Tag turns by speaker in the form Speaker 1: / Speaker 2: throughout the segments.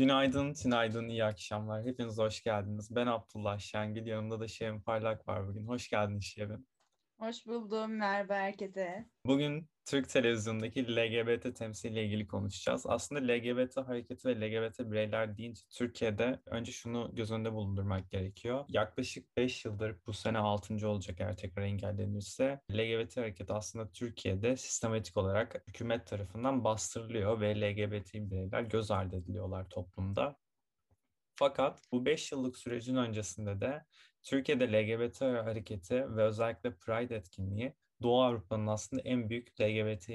Speaker 1: Günaydın, günaydın, iyi akşamlar. Hepiniz hoş geldiniz. Ben Abdullah Şengül, yanımda da Şevin Parlak var bugün. Hoş geldin Şevin.
Speaker 2: Hoş buldum. Merhaba herkese.
Speaker 1: Bugün Türk televizyondaki LGBT temsiliyle ilgili konuşacağız. Aslında LGBT hareketi ve LGBT bireyler deyince Türkiye'de önce şunu göz önünde bulundurmak gerekiyor. Yaklaşık 5 yıldır bu sene 6. olacak eğer tekrar engellenirse LGBT hareketi aslında Türkiye'de sistematik olarak hükümet tarafından bastırılıyor ve LGBT bireyler göz ardı ediliyorlar toplumda. Fakat bu 5 yıllık sürecin öncesinde de Türkiye'de LGBT hareketi ve özellikle Pride etkinliği Doğu Avrupa'nın aslında en büyük LGBT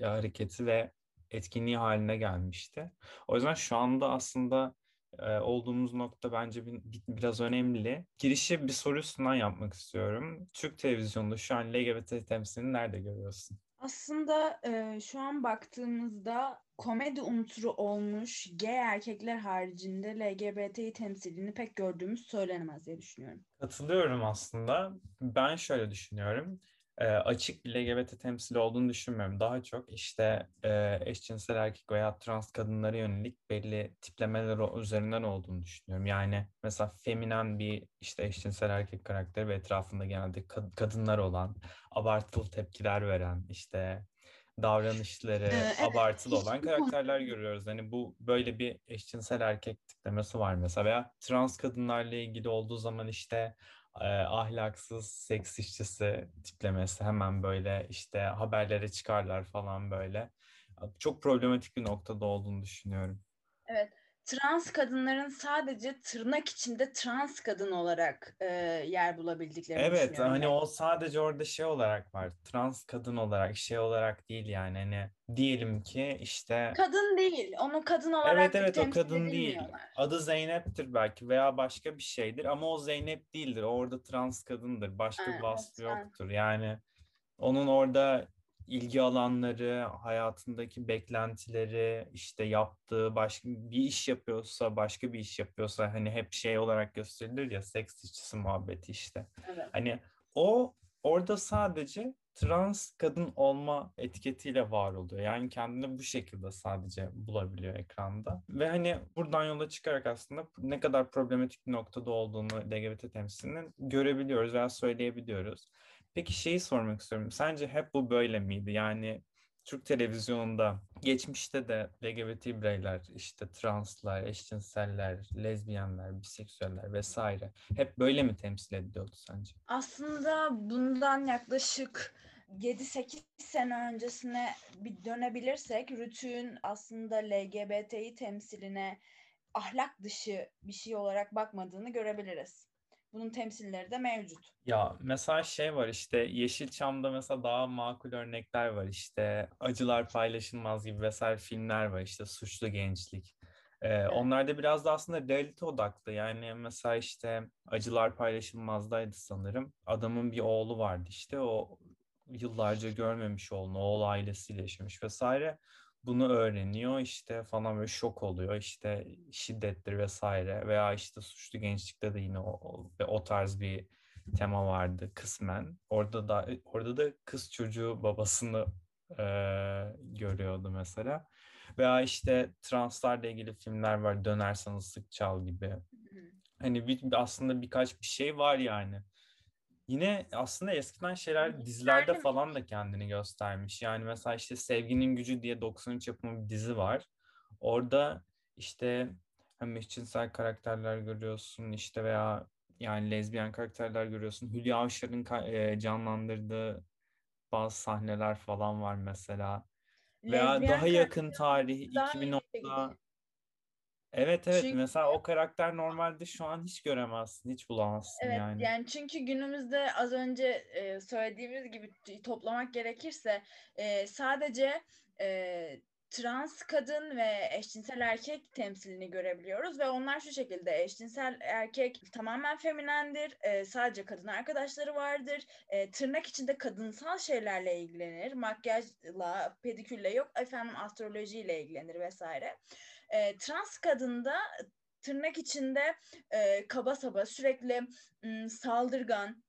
Speaker 1: hareketi ve etkinliği haline gelmişti. O yüzden şu anda aslında e, olduğumuz nokta bence bir, biraz önemli. Girişi bir soru üstünden yapmak istiyorum. Türk televizyonunda şu an LGBT temsilini nerede görüyorsun?
Speaker 2: Aslında e, şu an baktığımızda komedi unsuru olmuş gay erkekler haricinde LGBT'yi temsilini pek gördüğümüz söylenemez diye düşünüyorum.
Speaker 1: Katılıyorum aslında. Ben şöyle düşünüyorum e, açık bir LGBT temsili olduğunu düşünmüyorum. Daha çok işte e, eşcinsel erkek veya trans kadınlara yönelik belli tiplemeler üzerinden olduğunu düşünüyorum. Yani mesela feminen bir işte eşcinsel erkek karakteri ve etrafında genelde kad- kadınlar olan, abartılı tepkiler veren, işte davranışları evet, abartılı olan karakterler görüyoruz. Hani bu böyle bir eşcinsel erkek tiplemesi var mesela veya trans kadınlarla ilgili olduğu zaman işte e, ahlaksız seks işçisi tiplemesi hemen böyle işte haberlere çıkarlar falan böyle. Çok problematik bir noktada olduğunu düşünüyorum.
Speaker 2: Evet trans kadınların sadece tırnak içinde trans kadın olarak e, yer bulabildiklerini
Speaker 1: evet. Evet hani o sadece orada şey olarak var. Trans kadın olarak şey olarak değil yani hani diyelim ki işte
Speaker 2: kadın değil. Onu kadın olarak
Speaker 1: Evet evet o kadın değil. Adı Zeynep'tir belki veya başka bir şeydir ama o Zeynep değildir. Orada trans kadındır. Başka ha, bir vasfı evet, yoktur. Yani onun orada ilgi alanları, hayatındaki beklentileri, işte yaptığı başka bir iş yapıyorsa, başka bir iş yapıyorsa hani hep şey olarak gösterilir ya seks işçisi muhabbeti işte. Evet. Hani o orada sadece trans kadın olma etiketiyle var oluyor. Yani kendini bu şekilde sadece bulabiliyor ekranda. Ve hani buradan yola çıkarak aslında ne kadar problematik bir noktada olduğunu LGBT temsilinin görebiliyoruz veya söyleyebiliyoruz. Peki şeyi sormak istiyorum. Sence hep bu böyle miydi? Yani Türk televizyonunda geçmişte de LGBT bireyler, işte translar, eşcinseller, lezbiyenler, biseksüeller vesaire hep böyle mi temsil ediliyordu sence?
Speaker 2: Aslında bundan yaklaşık 7-8 sene öncesine bir dönebilirsek Rütü'nün aslında LGBT'yi temsiline ahlak dışı bir şey olarak bakmadığını görebiliriz. Bunun temsilleri de mevcut.
Speaker 1: Ya mesela şey var işte Yeşilçam'da mesela daha makul örnekler var işte Acılar Paylaşılmaz gibi vesaire filmler var işte Suçlu Gençlik. Ee, evet. Onlar da biraz da aslında realite odaklı yani mesela işte Acılar Paylaşılmaz'daydı sanırım. Adamın bir oğlu vardı işte o yıllarca görmemiş olduğunu, oğul ailesiyle yaşamış vesaire bunu öğreniyor işte falan böyle şok oluyor işte şiddettir vesaire veya işte suçlu gençlikte de yine o, o tarz bir tema vardı kısmen. Orada da orada da kız çocuğu babasını e, görüyordu mesela. Veya işte translarla ilgili filmler var. Dönersen ıslık çal gibi. Hani bir, aslında birkaç bir şey var yani. Yine aslında eskiden şeyler dizilerde falan da kendini göstermiş. Yani mesela işte Sevginin Gücü diye 93 yapımı bir dizi var. Orada işte hem eşcinsel karakterler görüyorsun işte veya yani lezbiyen karakterler görüyorsun. Hülya Avşar'ın e, canlandırdığı bazı sahneler falan var mesela. Veya lezbiyen daha yakın tarih 2010'da Evet evet çünkü, mesela o karakter normalde şu an hiç göremezsin, hiç bulamazsın
Speaker 2: evet,
Speaker 1: yani.
Speaker 2: Yani çünkü günümüzde az önce e, söylediğimiz gibi toplamak gerekirse e, sadece e, trans kadın ve eşcinsel erkek temsilini görebiliyoruz ve onlar şu şekilde eşcinsel erkek tamamen feminendir, e, sadece kadın arkadaşları vardır, e, tırnak içinde kadınsal şeylerle ilgilenir, makyajla, pedikürle yok, efendim astrolojiyle ilgilenir vesaire. E, trans kadında tırnak içinde e, kaba saba sürekli m, saldırgan,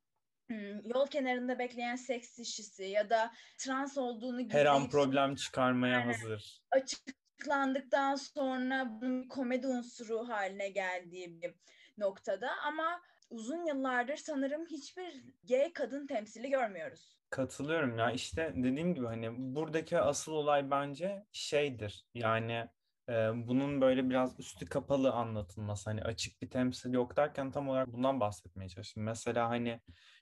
Speaker 2: yol kenarında bekleyen seks işçisi ya da trans olduğunu
Speaker 1: her an problem çıkarmaya yani, hazır.
Speaker 2: Açık açıklandıktan sonra bunun komedi unsuru haline geldiği bir noktada ama uzun yıllardır sanırım hiçbir gay kadın temsili görmüyoruz.
Speaker 1: Katılıyorum ya işte dediğim gibi hani buradaki asıl olay bence şeydir yani e, bunun böyle biraz üstü kapalı anlatılması hani açık bir temsil yok derken tam olarak bundan bahsetmeye çalıştım. Mesela hani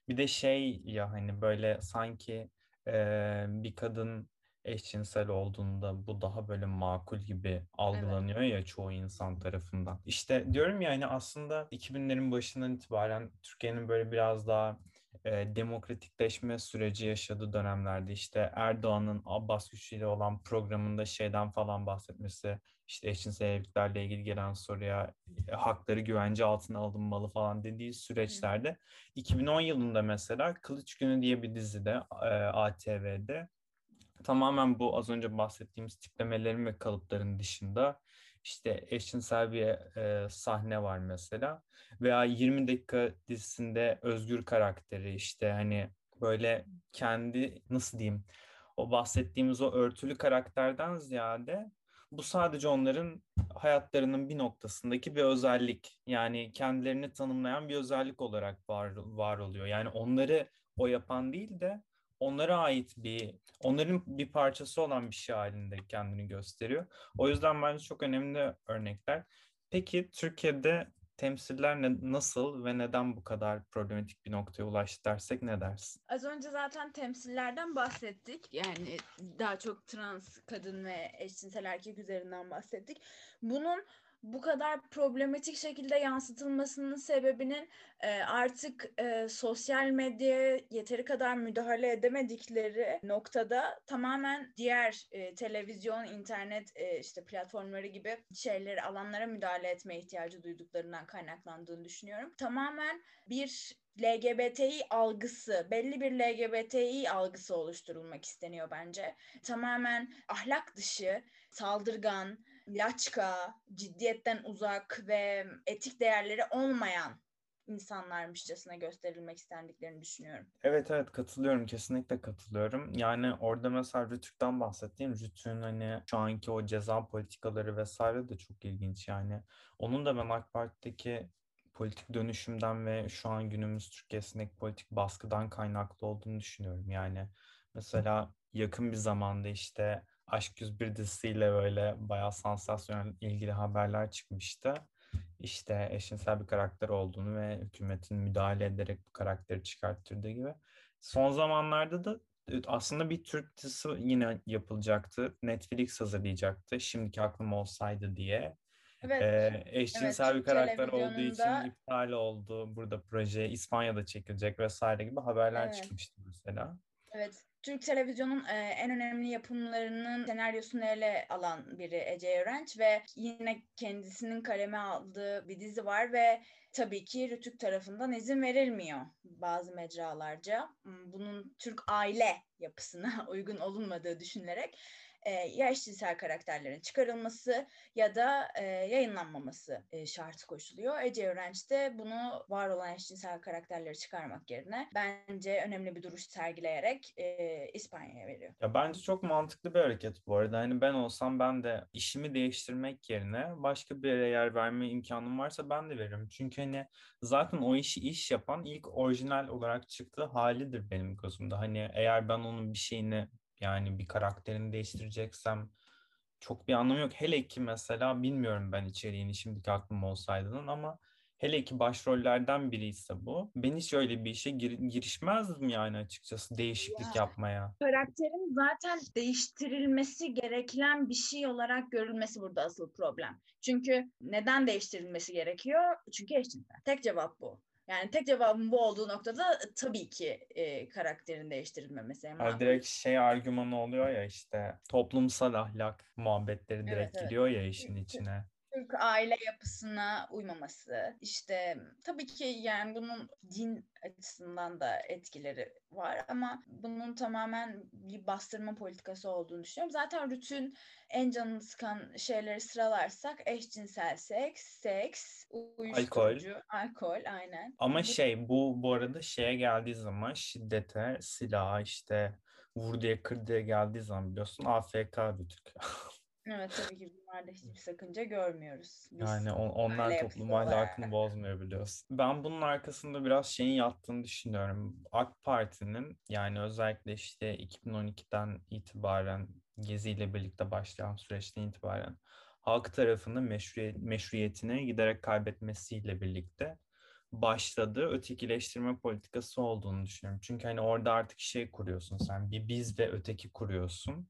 Speaker 1: bir de şey ya hani böyle sanki e, bir kadın eşcinsel olduğunda bu daha böyle makul gibi algılanıyor evet. ya çoğu insan tarafından. İşte diyorum ya hani aslında 2000'lerin başından itibaren Türkiye'nin böyle biraz daha e, demokratikleşme süreci yaşadığı dönemlerde işte Erdoğan'ın Abbas güçlüyle olan programında şeyden falan bahsetmesi, işte eşcinsel evliliklerle ilgili gelen soruya e, hakları güvence altına alınmalı falan dediği süreçlerde Hı. 2010 yılında mesela Kılıç Günü diye bir dizide e, ATV'de tamamen bu az önce bahsettiğimiz tiplemelerin ve kalıpların dışında işte eşcinsel bir e, sahne var mesela veya 20 dakika dizisinde özgür karakteri işte hani böyle kendi nasıl diyeyim o bahsettiğimiz o örtülü karakterden ziyade bu sadece onların hayatlarının bir noktasındaki bir özellik. Yani kendilerini tanımlayan bir özellik olarak var, var oluyor. Yani onları o yapan değil de onlara ait bir, onların bir parçası olan bir şey halinde kendini gösteriyor. O yüzden bence çok önemli örnekler. Peki Türkiye'de temsiller ne, nasıl ve neden bu kadar problematik bir noktaya ulaştı dersek ne dersin?
Speaker 2: Az önce zaten temsillerden bahsettik. Yani daha çok trans kadın ve eşcinsel erkek üzerinden bahsettik. Bunun bu kadar problematik şekilde yansıtılmasının sebebinin e, artık e, sosyal medyaya yeteri kadar müdahale edemedikleri noktada tamamen diğer e, televizyon, internet e, işte platformları gibi şeyleri alanlara müdahale etme ihtiyacı duyduklarından kaynaklandığını düşünüyorum. Tamamen bir LGBTİ algısı, belli bir LGBTİ algısı oluşturulmak isteniyor bence. Tamamen ahlak dışı, saldırgan, laçka, ciddiyetten uzak ve etik değerleri olmayan insanlarmışçasına gösterilmek istendiklerini düşünüyorum.
Speaker 1: Evet evet katılıyorum kesinlikle katılıyorum. Yani orada mesela Rütük'ten bahsettiğim Rütük'ün hani şu anki o ceza politikaları vesaire de çok ilginç yani. Onun da ben AK Parti'deki politik dönüşümden ve şu an günümüz Türkiye'sindeki politik baskıdan kaynaklı olduğunu düşünüyorum. Yani mesela yakın bir zamanda işte Aşk 101 dizisiyle böyle bayağı sansasyonel ilgili haberler çıkmıştı. İşte eşcinsel bir karakter olduğunu ve hükümetin müdahale ederek bu karakteri çıkarttırdığı gibi. Son zamanlarda da e, aslında bir Türk dizisi yine yapılacaktı. Netflix hazırlayacaktı. Şimdiki aklım olsaydı diye. Evet. Ee, eşcinsel evet, bir karakter olduğu için iptal oldu. Burada proje İspanya'da çekilecek vesaire gibi haberler evet. çıkmıştı mesela.
Speaker 2: Evet. Türk televizyonun e, en önemli yapımlarının senaryosunu ele alan biri Ece Örenç ve yine kendisinin kaleme aldığı bir dizi var ve tabii ki Rütük tarafından izin verilmiyor bazı mecralarca. Hmm, bunun Türk aile yapısına uygun olunmadığı düşünülerek e, ya eşcinsel karakterlerin çıkarılması ya da e, yayınlanmaması e, şartı koşuluyor. Ece Öğrenç de bunu var olan eşcinsel karakterleri çıkarmak yerine bence önemli bir duruş sergileyerek e, İspanya'ya veriyor.
Speaker 1: Ya bence çok mantıklı bir hareket bu arada. Hani ben olsam ben de işimi değiştirmek yerine başka bir yere yer verme imkanım varsa ben de veririm. Çünkü hani zaten o işi iş yapan ilk orijinal olarak çıktığı halidir benim gözümde. Hani eğer ben onun bir şeyini yani bir karakterini değiştireceksem çok bir anlamı yok. Hele ki mesela bilmiyorum ben içeriğini şimdiki aklım olsaydının ama hele ki başrollerden biri ise bu. Ben hiç öyle bir işe gir- girişmezdim yani açıkçası değişiklik ya, yapmaya.
Speaker 2: Karakterin zaten değiştirilmesi gereken bir şey olarak görülmesi burada asıl problem. Çünkü neden değiştirilmesi gerekiyor? Çünkü eşcinsel. Tek cevap bu. Yani tek cevabım bu olduğu noktada tabii ki e, karakterin değiştirilmemesi.
Speaker 1: Yani direkt şey argümanı oluyor ya işte toplumsal ahlak muhabbetleri direkt evet, evet. giriyor ya işin içine.
Speaker 2: Türk aile yapısına uymaması. işte tabii ki yani bunun din açısından da etkileri var ama bunun tamamen bir bastırma politikası olduğunu düşünüyorum. Zaten Rüt'ün en canını sıkan şeyleri sıralarsak eşcinsel seks, seks, uyuşturucu, alkol, alkol aynen.
Speaker 1: Ama bu... şey bu bu arada şeye geldiği zaman şiddete, silaha işte vur diye kır diye geldiği zaman biliyorsun AFK bir Türk.
Speaker 2: Evet tabii ki bunlarda hiçbir sakınca görmüyoruz.
Speaker 1: Biz yani on, onlar toplum ahlakını bozmuyor biliyorsun. Ben bunun arkasında biraz şeyin yattığını düşünüyorum. AK Parti'nin yani özellikle işte 2012'den itibaren Gezi ile birlikte başlayan süreçten itibaren halk tarafının meşruiyet, meşruiyetini giderek kaybetmesiyle birlikte başladığı ötekileştirme politikası olduğunu düşünüyorum. Çünkü hani orada artık şey kuruyorsun sen bir biz ve öteki kuruyorsun.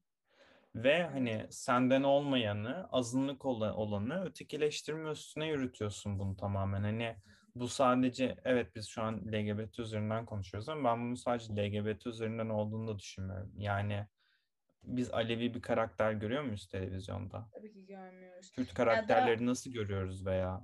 Speaker 1: Ve hani senden olmayanı, azınlık olanı ötekileştirme üstüne yürütüyorsun bunu tamamen. Hani bu sadece evet biz şu an LGBT üzerinden konuşuyoruz ama ben bunu sadece LGBT üzerinden olduğunu da düşünmüyorum. Yani biz Alevi bir karakter görüyor muyuz televizyonda?
Speaker 2: Tabii ki görmüyoruz.
Speaker 1: Kürt karakterleri da... nasıl görüyoruz veya?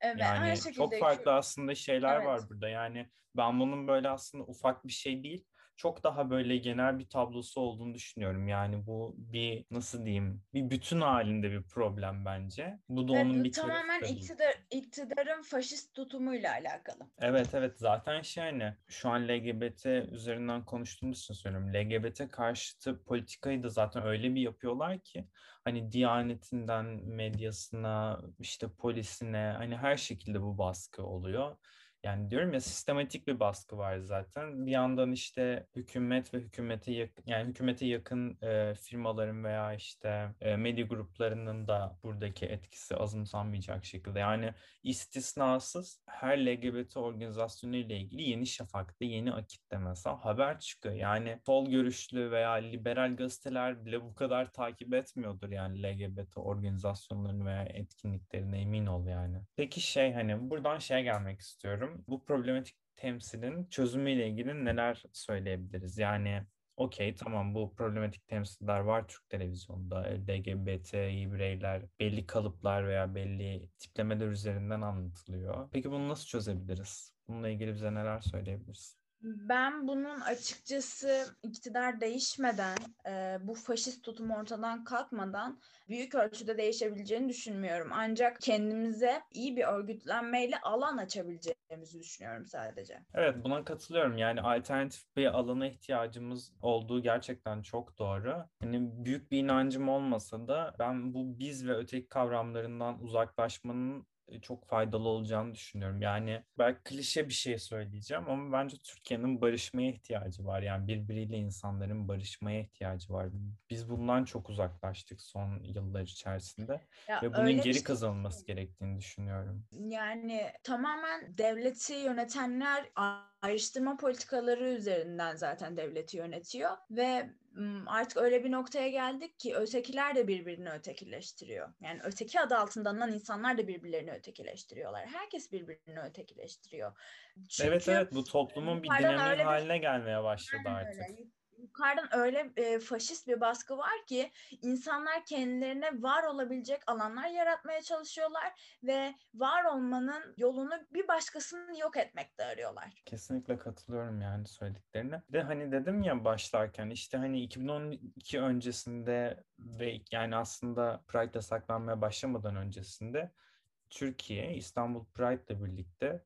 Speaker 1: Evet, yani çok farklı aslında şeyler evet. var burada. Yani ben bunun böyle aslında ufak bir şey değil çok daha böyle genel bir tablosu olduğunu düşünüyorum. Yani bu bir nasıl diyeyim bir bütün halinde bir problem bence. Bu da onun bir
Speaker 2: tamamen iktidar, iktidarın faşist tutumuyla alakalı.
Speaker 1: Evet evet zaten şey hani şu an LGBT üzerinden konuştuğumuz için söylüyorum. LGBT karşıtı politikayı da zaten öyle bir yapıyorlar ki hani diyanetinden medyasına işte polisine hani her şekilde bu baskı oluyor. Yani diyorum ya sistematik bir baskı var zaten. Bir yandan işte hükümet ve hükümete yakın yani hükümete yakın e, firmaların veya işte e, medya gruplarının da buradaki etkisi azımsanmayacak şekilde. Yani istisnasız her LGBT organizasyonu ile ilgili Yeni Şafak'ta, Yeni Akit'te mesela haber çıkıyor. Yani sol görüşlü veya liberal gazeteler bile bu kadar takip etmiyordur yani LGBT organizasyonlarını veya etkinliklerine emin ol yani. Peki şey hani buradan şeye gelmek istiyorum bu problematik temsilin çözümüyle ilgili neler söyleyebiliriz? Yani okey tamam bu problematik temsiller var Türk televizyonda. LGBTİ bireyler belli kalıplar veya belli tiplemeler üzerinden anlatılıyor. Peki bunu nasıl çözebiliriz? Bununla ilgili bize neler söyleyebiliriz?
Speaker 2: Ben bunun açıkçası iktidar değişmeden, e, bu faşist tutum ortadan kalkmadan büyük ölçüde değişebileceğini düşünmüyorum. Ancak kendimize iyi bir örgütlenmeyle alan açabileceğimizi düşünüyorum sadece.
Speaker 1: Evet buna katılıyorum. Yani alternatif bir alana ihtiyacımız olduğu gerçekten çok doğru. Hani büyük bir inancım olmasa da ben bu biz ve öteki kavramlarından uzaklaşmanın çok faydalı olacağını düşünüyorum. Yani belki klişe bir şey söyleyeceğim ama bence Türkiye'nin barışmaya ihtiyacı var. Yani birbiriyle insanların barışmaya ihtiyacı var. Biz bundan çok uzaklaştık son yıllar içerisinde ya ve bunun geri şey kazanılması gerektiğini düşünüyorum.
Speaker 2: Yani tamamen devleti yönetenler ayrıştırma politikaları üzerinden zaten devleti yönetiyor ve artık öyle bir noktaya geldik ki ötekiler de birbirini ötekileştiriyor. Yani öteki adı altında anılan insanlar da birbirlerini ötekileştiriyorlar. Herkes birbirini ötekileştiriyor.
Speaker 1: Çünkü evet evet bu toplumun bir dinamiği haline gelmeye başladı artık. Öyle
Speaker 2: yukarıdan öyle e, faşist bir baskı var ki insanlar kendilerine var olabilecek alanlar yaratmaya çalışıyorlar ve var olmanın yolunu bir başkasını yok etmekte arıyorlar.
Speaker 1: Kesinlikle katılıyorum yani söylediklerine. De hani dedim ya başlarken işte hani 2012 öncesinde ve yani aslında Pride yasaklanmaya başlamadan öncesinde Türkiye İstanbul Pride ile birlikte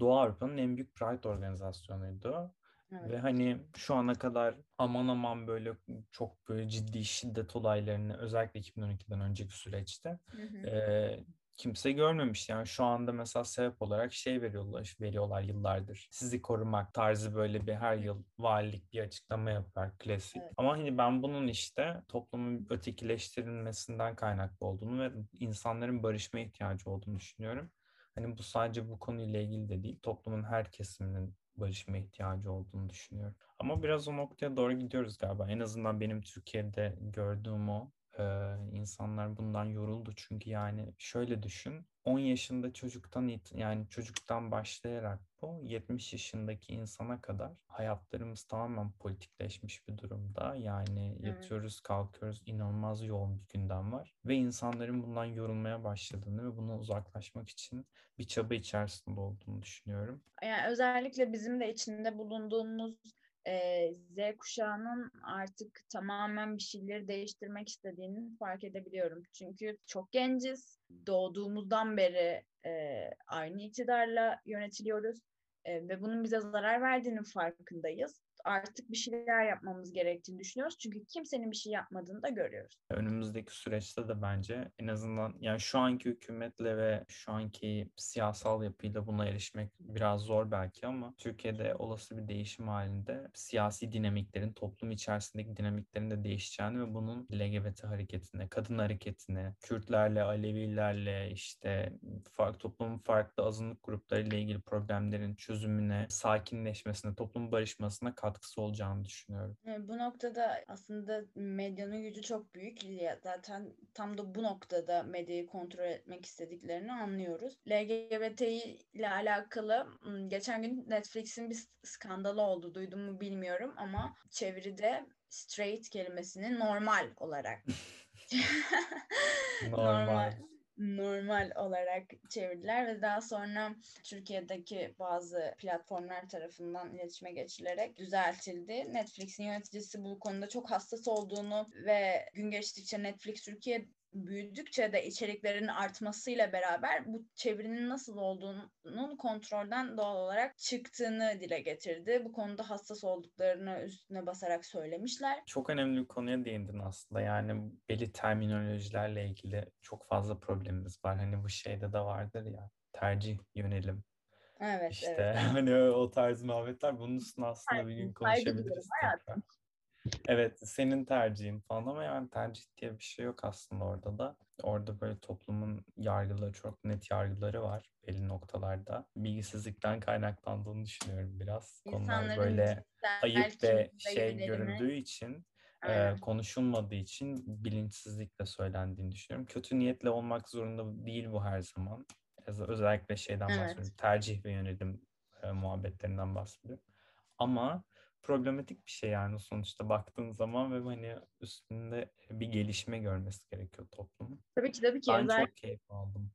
Speaker 1: Doğu Avrupa'nın en büyük Pride organizasyonuydu. Evet. Ve hani şu ana kadar aman aman böyle çok böyle ciddi şiddet olaylarını özellikle 2012'den önceki süreçte hı hı. E, kimse görmemiş. Yani şu anda mesela sebep olarak şey veriyorlar, veriyorlar yıllardır. Sizi korumak tarzı böyle bir her yıl valilik bir açıklama yapar klasik. Evet. Ama hani ben bunun işte toplumun ötekileştirilmesinden kaynaklı olduğunu ve insanların barışma ihtiyacı olduğunu düşünüyorum. Hani bu sadece bu konuyla ilgili de değil, toplumun her kesiminin barışma ihtiyacı olduğunu düşünüyorum. Ama biraz o noktaya doğru gidiyoruz galiba. En azından benim Türkiye'de gördüğüm o. Ee, insanlar bundan yoruldu çünkü yani şöyle düşün 10 yaşında çocuktan yani çocuktan başlayarak bu 70 yaşındaki insana kadar hayatlarımız tamamen politikleşmiş bir durumda. Yani evet. yatıyoruz, kalkıyoruz, inanılmaz yoğun bir gündem var ve insanların bundan yorulmaya başladığını ve bundan uzaklaşmak için bir çaba içerisinde olduğunu düşünüyorum.
Speaker 2: Yani özellikle bizim de içinde bulunduğumuz e, Z kuşağının artık tamamen bir şeyleri değiştirmek istediğini fark edebiliyorum. Çünkü çok genciz. Doğduğumuzdan beri e, aynı iktidarla yönetiliyoruz. E, ve bunun bize zarar verdiğinin farkındayız. Artık bir şeyler yapmamız gerektiğini düşünüyoruz. Çünkü kimsenin bir şey yapmadığını da görüyoruz.
Speaker 1: Önümüzdeki süreçte de bence en azından yani şu anki hükümetle ve şu anki siyasal yapıyla buna erişmek biraz zor belki ama Türkiye'de olası bir değişim halinde siyasi dinamiklerin, toplum içerisindeki dinamiklerin de değişeceğini ve bunun LGBT hareketine, kadın hareketine, Kürtlerle, Alevilerle işte farklı toplumun farklı azınlık gruplarıyla ilgili problemlerin çözümüne, sakinleşmesine, toplum barışmasına katkısı olacağını düşünüyorum.
Speaker 2: E, Bu noktada aslında medyanın gücü çok büyük. Zaten tam da bu noktada medyayı kontrol etmek istediklerini anlıyoruz. LGBTİ ile alakalı geçen gün Netflix'in bir skandalı oldu. Duydum mu bilmiyorum ama çeviride straight kelimesini normal olarak
Speaker 1: Normal.
Speaker 2: normal olarak çevirdiler ve daha sonra Türkiye'deki bazı platformlar tarafından iletişime geçilerek düzeltildi. Netflix'in yöneticisi bu konuda çok hassas olduğunu ve gün geçtikçe Netflix Türkiye büyüdükçe de içeriklerin artmasıyla beraber bu çevirinin nasıl olduğunun kontrolden doğal olarak çıktığını dile getirdi. Bu konuda hassas olduklarını üstüne basarak söylemişler.
Speaker 1: Çok önemli bir konuya değindin aslında. Yani belli terminolojilerle ilgili çok fazla problemimiz var. Hani bu şeyde de vardır ya tercih yönelim.
Speaker 2: Evet,
Speaker 1: İşte
Speaker 2: evet.
Speaker 1: hani o tarz muhabbetler bunun üstüne aslında bir gün konuşabiliriz
Speaker 2: hayatım.
Speaker 1: Evet senin tercihin falan ama yani tercih diye bir şey yok aslında orada da. Orada böyle toplumun yargıları çok net yargıları var belli noktalarda. Bilgisizlikten kaynaklandığını düşünüyorum biraz. Konular
Speaker 2: İnsanların
Speaker 1: böyle ayıp ve şey görüldüğü için e, konuşulmadığı için bilinçsizlikle söylendiğini düşünüyorum. Kötü niyetle olmak zorunda değil bu her zaman. Öz- Özellikle şeyden
Speaker 2: Evet.
Speaker 1: bahsediyorum. Tercih ve yönelim e, muhabbetlerinden bahsediyorum. Ama problematik bir şey yani sonuçta baktığın zaman ve hani üstünde bir gelişme görmesi gerekiyor toplumun.
Speaker 2: Tabii ki tabii ki
Speaker 1: Ben
Speaker 2: özel
Speaker 1: çok keyif aldım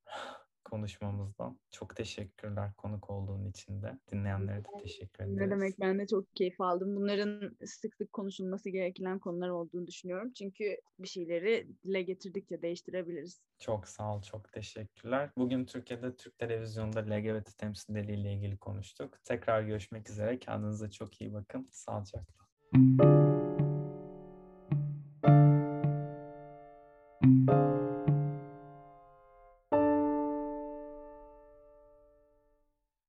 Speaker 1: konuşmamızdan. Çok teşekkürler konuk olduğun için de. Dinleyenlere de teşekkür ederiz.
Speaker 2: Ne demek ben de çok keyif aldım. Bunların sık sık konuşulması gereken konular olduğunu düşünüyorum. Çünkü bir şeyleri dile getirdikçe değiştirebiliriz.
Speaker 1: Çok sağ ol, çok teşekkürler. Bugün Türkiye'de Türk Televizyonu'nda LGBT temsilciliği ile ilgili konuştuk. Tekrar görüşmek üzere. Kendinize çok iyi bakın. Sağlıcakla.